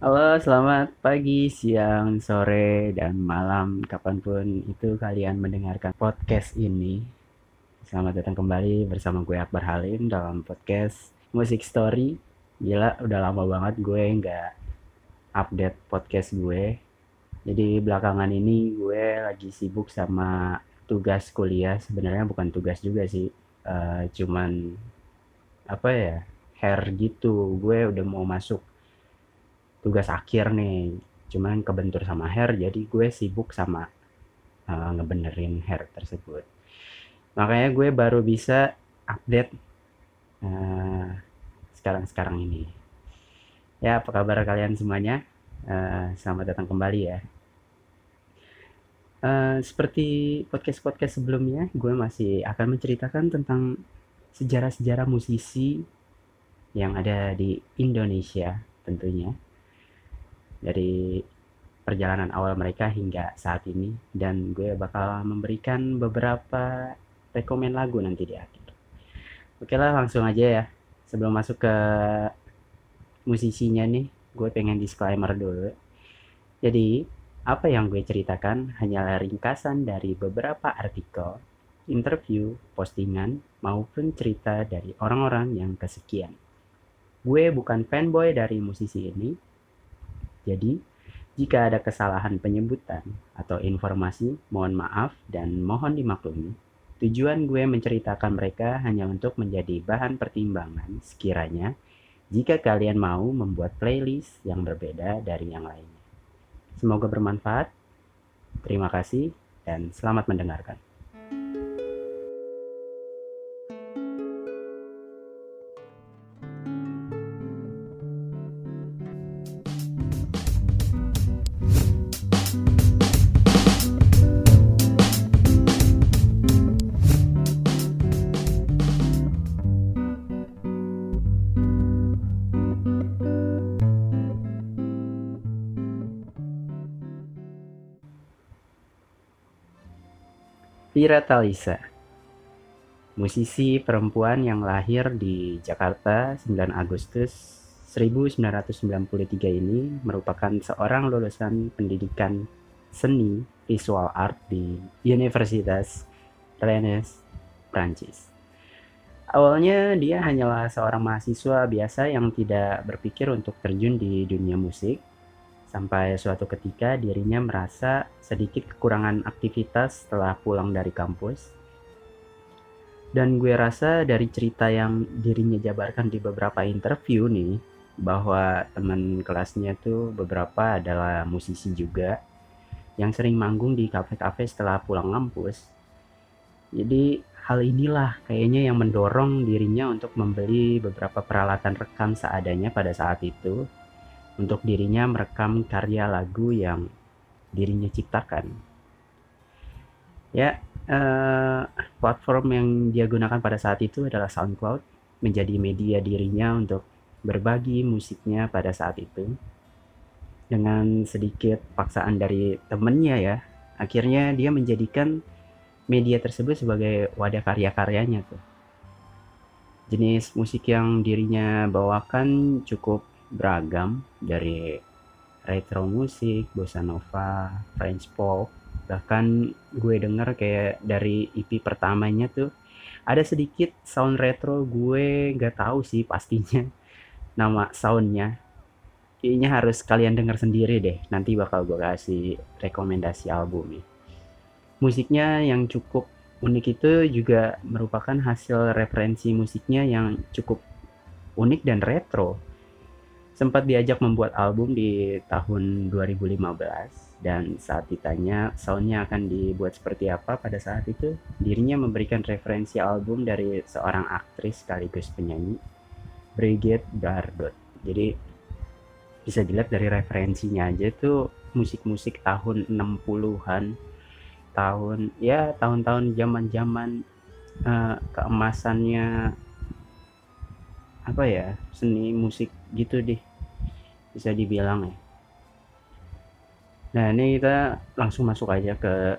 Halo, selamat pagi, siang, sore, dan malam kapan pun itu kalian mendengarkan podcast ini. Selamat datang kembali bersama gue Akbar Halim dalam podcast Musik Story. Gila, udah lama banget gue nggak update podcast gue. Jadi belakangan ini gue lagi sibuk sama tugas kuliah. Sebenarnya bukan tugas juga sih, uh, cuman apa ya, hair gitu. Gue udah mau masuk tugas akhir nih. Cuman kebentur sama hair jadi gue sibuk sama uh, ngebenerin hair tersebut. Makanya gue baru bisa update uh, sekarang-sekarang ini. Ya apa kabar kalian semuanya? Uh, selamat datang kembali ya. Uh, seperti podcast-podcast sebelumnya, gue masih akan menceritakan tentang sejarah-sejarah musisi yang ada di Indonesia tentunya dari perjalanan awal mereka hingga saat ini dan gue bakal memberikan beberapa rekomen lagu nanti di akhir. Oke lah langsung aja ya. Sebelum masuk ke musisinya nih, gue pengen disclaimer dulu. Jadi, apa yang gue ceritakan hanyalah ringkasan dari beberapa artikel, interview, postingan, maupun cerita dari orang-orang yang kesekian. Gue bukan fanboy dari musisi ini, jadi, jika ada kesalahan penyebutan atau informasi, mohon maaf dan mohon dimaklumi. Tujuan gue menceritakan mereka hanya untuk menjadi bahan pertimbangan sekiranya jika kalian mau membuat playlist yang berbeda dari yang lainnya. Semoga bermanfaat. Terima kasih dan selamat mendengarkan. Vira Talisa Musisi perempuan yang lahir di Jakarta 9 Agustus 1993 ini merupakan seorang lulusan pendidikan seni visual art di Universitas Rennes, Prancis. Awalnya dia hanyalah seorang mahasiswa biasa yang tidak berpikir untuk terjun di dunia musik Sampai suatu ketika dirinya merasa sedikit kekurangan aktivitas setelah pulang dari kampus. Dan gue rasa dari cerita yang dirinya jabarkan di beberapa interview nih, bahwa teman kelasnya tuh beberapa adalah musisi juga yang sering manggung di kafe-kafe setelah pulang kampus. Jadi hal inilah kayaknya yang mendorong dirinya untuk membeli beberapa peralatan rekam seadanya pada saat itu untuk dirinya merekam karya lagu yang dirinya ciptakan. Ya, eh, platform yang dia gunakan pada saat itu adalah SoundCloud, menjadi media dirinya untuk berbagi musiknya pada saat itu. Dengan sedikit paksaan dari temennya ya, akhirnya dia menjadikan media tersebut sebagai wadah karya-karyanya tuh. Jenis musik yang dirinya bawakan cukup beragam dari retro musik, bossa nova, French pop, bahkan gue denger kayak dari EP pertamanya tuh ada sedikit sound retro gue gak tahu sih pastinya nama soundnya. Kayaknya harus kalian denger sendiri deh nanti bakal gue kasih rekomendasi album nih musiknya yang cukup unik itu juga merupakan hasil referensi musiknya yang cukup unik dan retro sempat diajak membuat album di tahun 2015 dan saat ditanya soundnya akan dibuat seperti apa pada saat itu dirinya memberikan referensi album dari seorang aktris sekaligus penyanyi Brigitte Bardot. Jadi bisa dilihat dari referensinya aja tuh musik-musik tahun 60-an tahun ya tahun-tahun zaman-zaman uh, keemasannya apa ya seni musik gitu deh bisa dibilang ya nah ini kita langsung masuk aja ke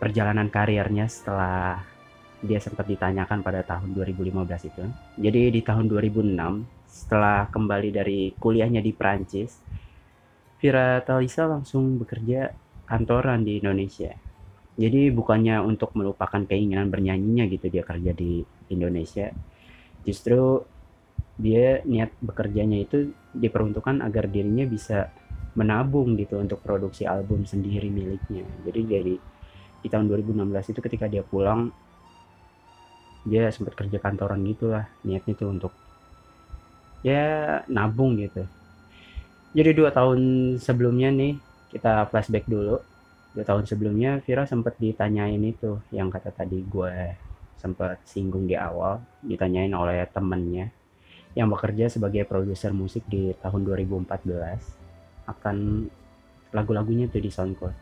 perjalanan karirnya setelah dia sempat ditanyakan pada tahun 2015 itu jadi di tahun 2006 setelah kembali dari kuliahnya di Prancis Vira Talisa langsung bekerja kantoran di Indonesia. Jadi bukannya untuk melupakan keinginan bernyanyinya gitu dia kerja di Indonesia. Justru dia niat bekerjanya itu diperuntukkan agar dirinya bisa menabung gitu untuk produksi album sendiri miliknya. Jadi dari di tahun 2016 itu ketika dia pulang dia sempat kerja kantoran gitu lah niatnya tuh untuk ya nabung gitu. Jadi dua tahun sebelumnya nih kita flashback dulu. Dua tahun sebelumnya Vira sempat ditanyain itu yang kata tadi gue sempat singgung di awal ditanyain oleh temennya yang bekerja sebagai produser musik di tahun 2014 akan lagu-lagunya tuh di SoundCloud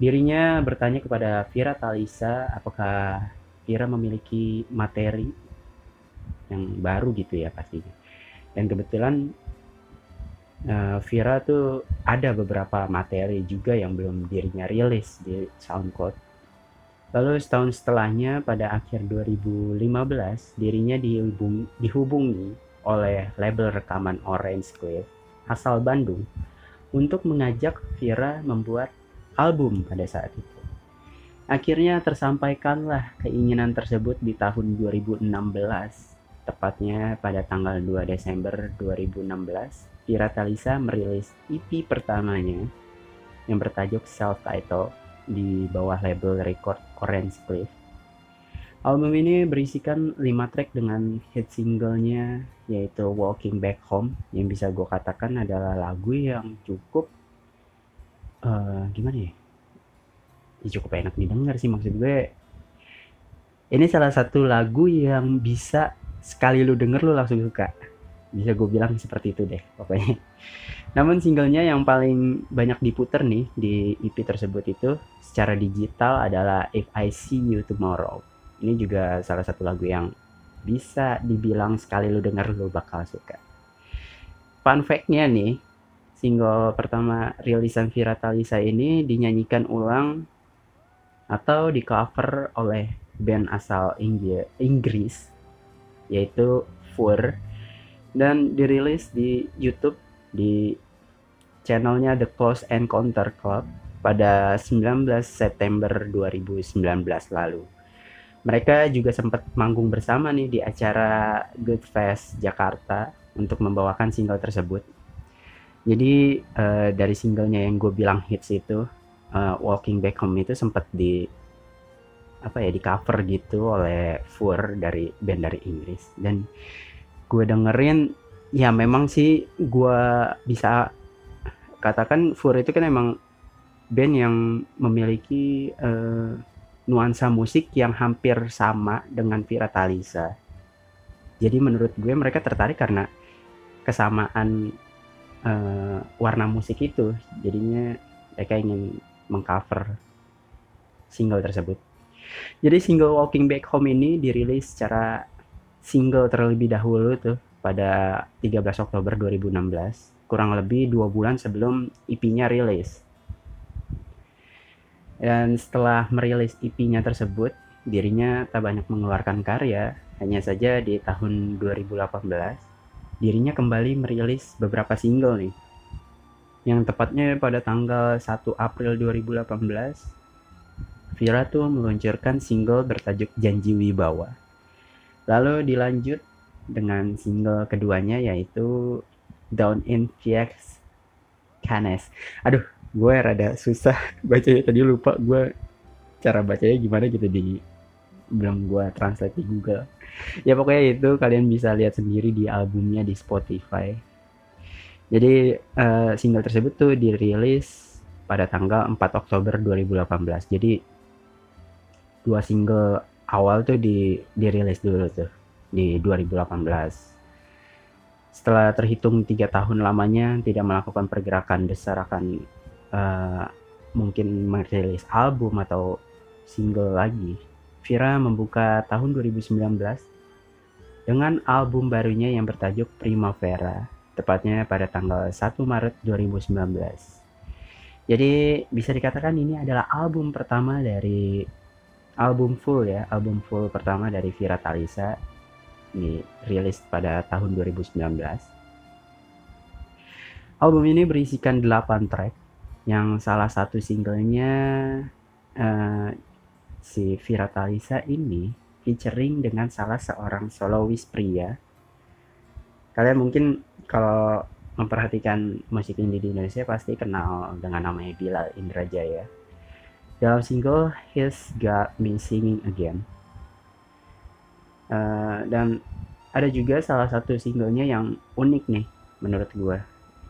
dirinya bertanya kepada Vira Talisa apakah Vira memiliki materi yang baru gitu ya pastinya dan kebetulan uh, Vira tuh ada beberapa materi juga yang belum dirinya rilis di SoundCloud. Lalu setahun setelahnya pada akhir 2015 dirinya dihubung, dihubungi oleh label rekaman Orange Cliff asal Bandung untuk mengajak Vira membuat album pada saat itu. Akhirnya tersampaikanlah keinginan tersebut di tahun 2016 tepatnya pada tanggal 2 Desember 2016, Vira Talisa merilis EP pertamanya yang bertajuk Self Title di bawah label record Orange Cliff. Album ini berisikan 5 track dengan hit singlenya yaitu Walking Back Home yang bisa gue katakan adalah lagu yang cukup uh, gimana ya? ya cukup enak didengar sih maksud gue ini salah satu lagu yang bisa sekali lu denger lu langsung suka bisa gue bilang seperti itu deh pokoknya. Namun singlenya yang paling banyak diputer nih di EP tersebut itu secara digital adalah If I See You Tomorrow. Ini juga salah satu lagu yang bisa dibilang sekali lu denger lu bakal suka. Fun fact-nya nih single pertama rilisan Vira Talisa ini dinyanyikan ulang atau di cover oleh band asal Inggris yaitu Fur dan dirilis di YouTube di channelnya The Close Encounter Club pada 19 September 2019 lalu. Mereka juga sempat manggung bersama nih di acara Good Fest Jakarta untuk membawakan single tersebut. Jadi uh, dari singlenya yang gue bilang hits itu, uh, Walking Back Home itu sempat di apa ya di cover gitu oleh Fur dari band dari Inggris dan gue dengerin ya memang sih gue bisa katakan Fur itu kan emang band yang memiliki uh, nuansa musik yang hampir sama dengan Vira Talisa. Jadi menurut gue mereka tertarik karena kesamaan uh, warna musik itu. Jadinya mereka ingin mengcover single tersebut. Jadi single Walking Back Home ini dirilis secara single terlebih dahulu tuh pada 13 Oktober 2016, kurang lebih dua bulan sebelum EP-nya rilis. Dan setelah merilis EP-nya tersebut, dirinya tak banyak mengeluarkan karya, hanya saja di tahun 2018, dirinya kembali merilis beberapa single nih. Yang tepatnya pada tanggal 1 April 2018, Vira tuh meluncurkan single bertajuk Janji Wibawa. Lalu dilanjut dengan single keduanya yaitu Down in VX Canes. Aduh, gue rada susah bacanya tadi lupa gue cara bacanya gimana gitu di belum gue translate di Google. Ya pokoknya itu kalian bisa lihat sendiri di albumnya di Spotify. Jadi uh, single tersebut tuh dirilis pada tanggal 4 Oktober 2018. Jadi dua single awal tuh di dirilis dulu tuh di 2018 setelah terhitung tiga tahun lamanya tidak melakukan pergerakan besar akan uh, mungkin merilis album atau single lagi. Vira membuka tahun 2019 dengan album barunya yang bertajuk Primavera tepatnya pada tanggal 1 Maret 2019 jadi bisa dikatakan ini adalah album pertama dari album full ya, album full pertama dari Vira Talisa ini rilis pada tahun 2019. album ini berisikan 8 track yang salah satu singlenya uh, si Vira Talisa ini featuring dengan salah seorang solois pria kalian mungkin kalau memperhatikan musik indie di Indonesia pasti kenal dengan namanya Bilal Indrajaya. Dalam single He's Got Me Singing Again. Uh, dan ada juga salah satu singlenya yang unik nih menurut gue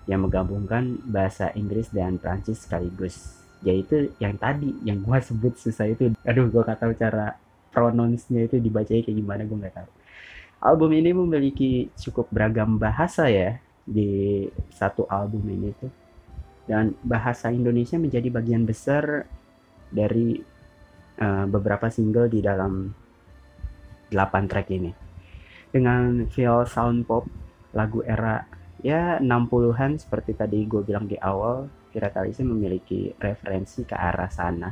yang menggabungkan bahasa Inggris dan Prancis sekaligus. Yaitu yang tadi yang gue sebut susah itu. Aduh gue gak cara pronounce-nya itu dibacanya kayak gimana gue gak tahu. Album ini memiliki cukup beragam bahasa ya di satu album ini tuh. Dan bahasa Indonesia menjadi bagian besar dari uh, beberapa single di dalam 8 track ini. Dengan feel sound pop lagu era ya 60-an seperti tadi gue bilang di awal Vira Talisa memiliki referensi ke arah sana.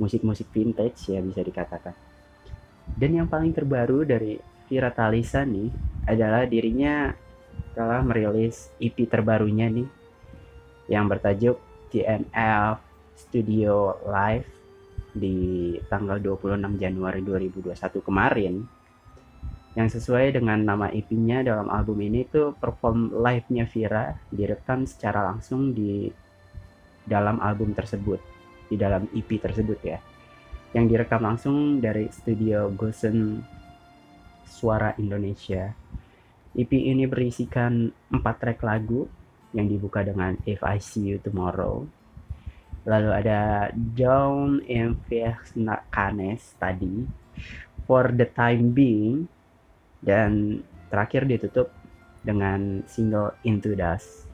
Musik-musik vintage ya bisa dikatakan. Dan yang paling terbaru dari Vira Talisa nih adalah dirinya telah merilis EP terbarunya nih yang bertajuk TNF Studio Live di tanggal 26 Januari 2021 kemarin. Yang sesuai dengan nama EP-nya dalam album ini itu perform live-nya Vira direkam secara langsung di dalam album tersebut di dalam EP tersebut ya. Yang direkam langsung dari studio Gosen Suara Indonesia. EP ini berisikan empat track lagu yang dibuka dengan If I See You Tomorrow. Lalu ada in Canes tadi, For the Time Being, dan terakhir ditutup dengan single Into Dust.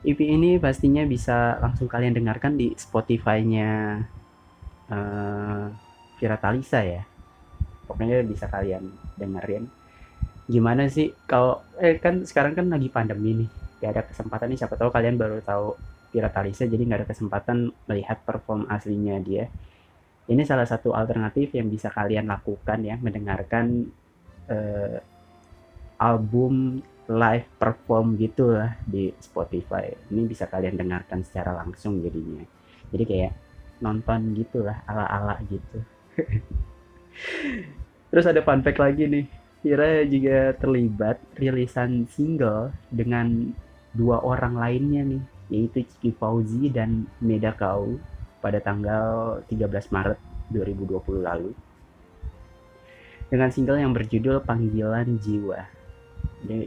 EP ini pastinya bisa langsung kalian dengarkan di Spotify-nya uh, Vira Talisa ya. Pokoknya bisa kalian dengerin. Gimana sih kalau eh kan sekarang kan lagi pandemi nih. Gak ada kesempatan nih. Siapa tahu kalian baru tahu Piratalisa jadi nggak ada kesempatan melihat perform aslinya dia. Ini salah satu alternatif yang bisa kalian lakukan ya mendengarkan uh, album live perform gitu lah di Spotify. Ini bisa kalian dengarkan secara langsung jadinya. Jadi kayak nonton gitulah ala-ala gitu. Terus ada fun fact lagi nih. Vira juga terlibat rilisan single dengan dua orang lainnya nih, yaitu Ciki Fauzi dan Meda Kau pada tanggal 13 Maret 2020 lalu. Dengan single yang berjudul Panggilan Jiwa. Jadi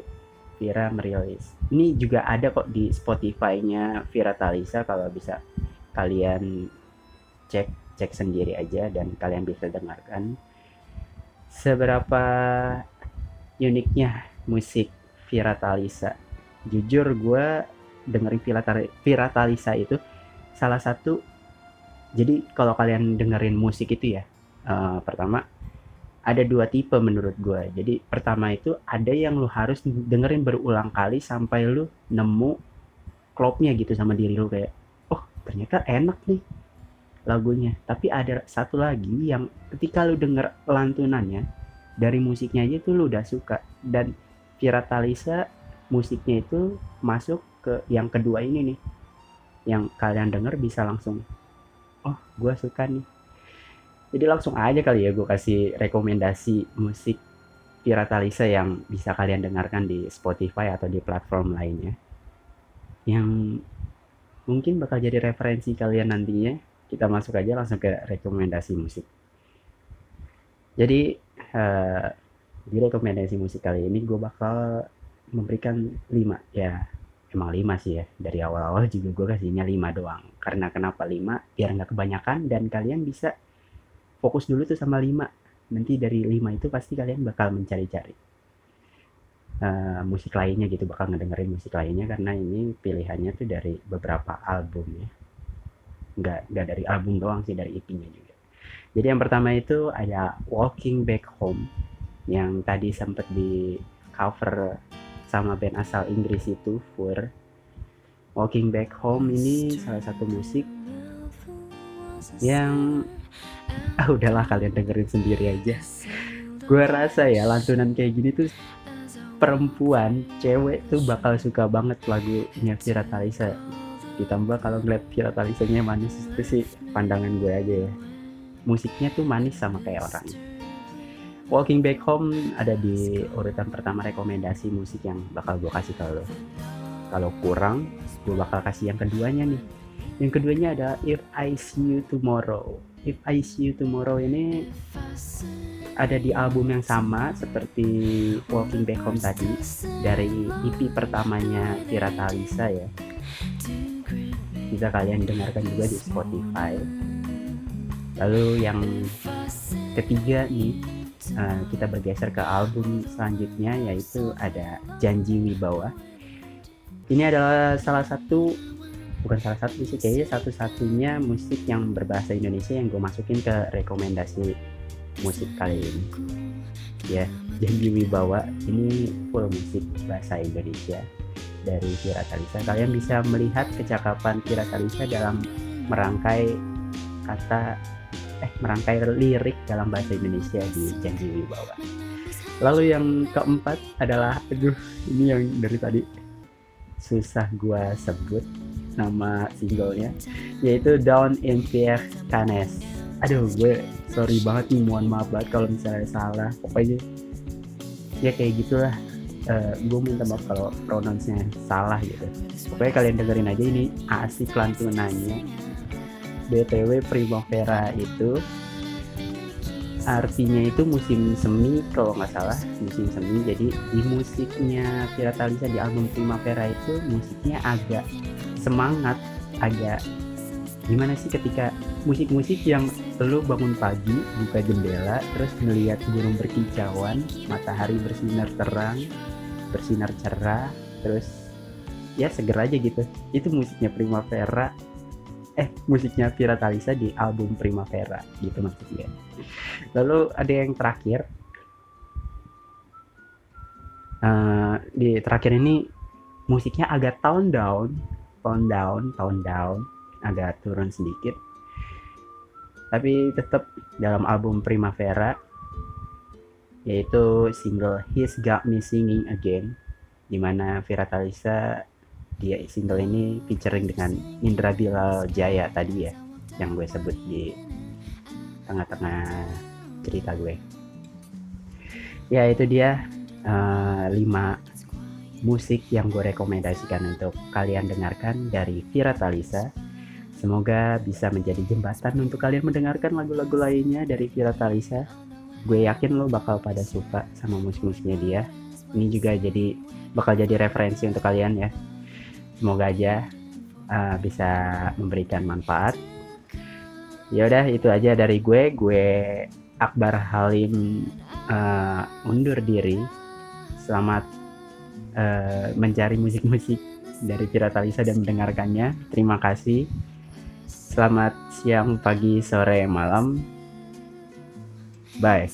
Vira merilis. Ini juga ada kok di Spotify-nya Vira Talisa kalau bisa kalian cek cek sendiri aja dan kalian bisa dengarkan seberapa uniknya musik Vira Talisa. Jujur gue dengerin Vira Talisa itu salah satu jadi kalau kalian dengerin musik itu ya uh, pertama ada dua tipe menurut gue jadi pertama itu ada yang lu harus dengerin berulang kali sampai lu nemu klopnya gitu sama diri lu kayak oh ternyata enak nih lagunya. Tapi ada satu lagi yang ketika lu denger lantunannya dari musiknya aja tuh lu udah suka. Dan Vira Talisa musiknya itu masuk ke yang kedua ini nih yang kalian denger bisa langsung oh gue suka nih. Jadi langsung aja kali ya gue kasih rekomendasi musik Vira Talisa yang bisa kalian dengarkan di Spotify atau di platform lainnya yang mungkin bakal jadi referensi kalian nantinya. Kita masuk aja langsung ke rekomendasi musik. Jadi uh, di rekomendasi musik kali ini gue bakal memberikan 5 ya emang 5 sih ya. Dari awal-awal juga gue kasihnya 5 doang. Karena kenapa 5 biar nggak kebanyakan dan kalian bisa fokus dulu tuh sama 5 nanti dari 5 itu pasti kalian bakal mencari-cari uh, musik lainnya gitu. Bakal ngedengerin musik lainnya karena ini pilihannya tuh dari beberapa album ya. Nggak nggak dari album doang sih dari EP-nya juga. Jadi yang pertama itu ada Walking Back Home yang tadi sempat di cover sama band asal Inggris itu Fur. Walking Back Home ini salah satu musik yang ah udahlah kalian dengerin sendiri aja. Gue rasa ya lantunan kayak gini tuh perempuan cewek tuh bakal suka banget lagunya Vira Talisa ditambah kalau ngeliat Vira Talisanya manis itu sih pandangan gue aja ya. Musiknya tuh manis sama kayak orang Walking Back Home ada di urutan pertama rekomendasi musik yang bakal gue kasih ke kalau kurang gue bakal kasih yang keduanya nih. Yang keduanya ada If I See You Tomorrow. If I See You Tomorrow ini ada di album yang sama seperti Walking Back Home tadi dari EP pertamanya Kira Talisa ya. Bisa kalian dengarkan juga di Spotify. Lalu yang ketiga nih uh, kita bergeser ke album selanjutnya yaitu ada Janji Wibawa. Ini adalah salah satu bukan salah satu sih kayaknya satu-satunya musik yang berbahasa Indonesia yang gue masukin ke rekomendasi musik kali ini. Ya Janji Wibawa ini full musik bahasa Indonesia dari Kira Talisa. Kalian bisa melihat kecakapan Kira Talisa dalam merangkai kata eh merangkai lirik dalam bahasa Indonesia di Janji Wibawa. Lalu yang keempat adalah aduh ini yang dari tadi susah gua sebut nama singlenya yaitu Down in Pierre Canes. Aduh gue sorry banget nih mohon maaf banget kalau misalnya salah. Pokoknya ya kayak gitulah. Uh, gue minta maaf kalau pronounce-nya salah gitu. Pokoknya kalian dengerin aja ini asik lantunannya BTW Primavera itu artinya itu musim semi kalau nggak salah musim semi. Jadi di musiknya Vira Talisa di album Primavera itu musiknya agak semangat agak gimana sih ketika musik-musik yang lu bangun pagi buka jendela terus melihat gunung berkicauan matahari bersinar terang bersinar cerah terus ya seger aja gitu. Itu musiknya Primavera eh musiknya Vira Talisa di album Primavera gitu maksudnya. Lalu ada yang terakhir. Uh, di terakhir ini musiknya agak tone down tone down tone down agak turun sedikit. Tapi tetap dalam album Primavera yaitu single He's Got Me Singing Again di mana Vira Talisa dia single ini featuring dengan Indra Bilal Jaya tadi ya yang gue sebut di tengah-tengah cerita gue ya itu dia uh, musik yang gue rekomendasikan untuk kalian dengarkan dari Vira Talisa Semoga bisa menjadi jembatan untuk kalian mendengarkan lagu-lagu lainnya dari Vira Talisa. Gue yakin lo bakal pada suka sama musik-musiknya dia. Ini juga jadi bakal jadi referensi untuk kalian ya. Semoga aja uh, bisa memberikan manfaat. Ya udah itu aja dari gue. Gue Akbar Halim uh, undur diri. Selamat uh, mencari musik-musik dari Vira Talisa dan mendengarkannya. Terima kasih. Selamat siang, pagi, sore, malam. Bye.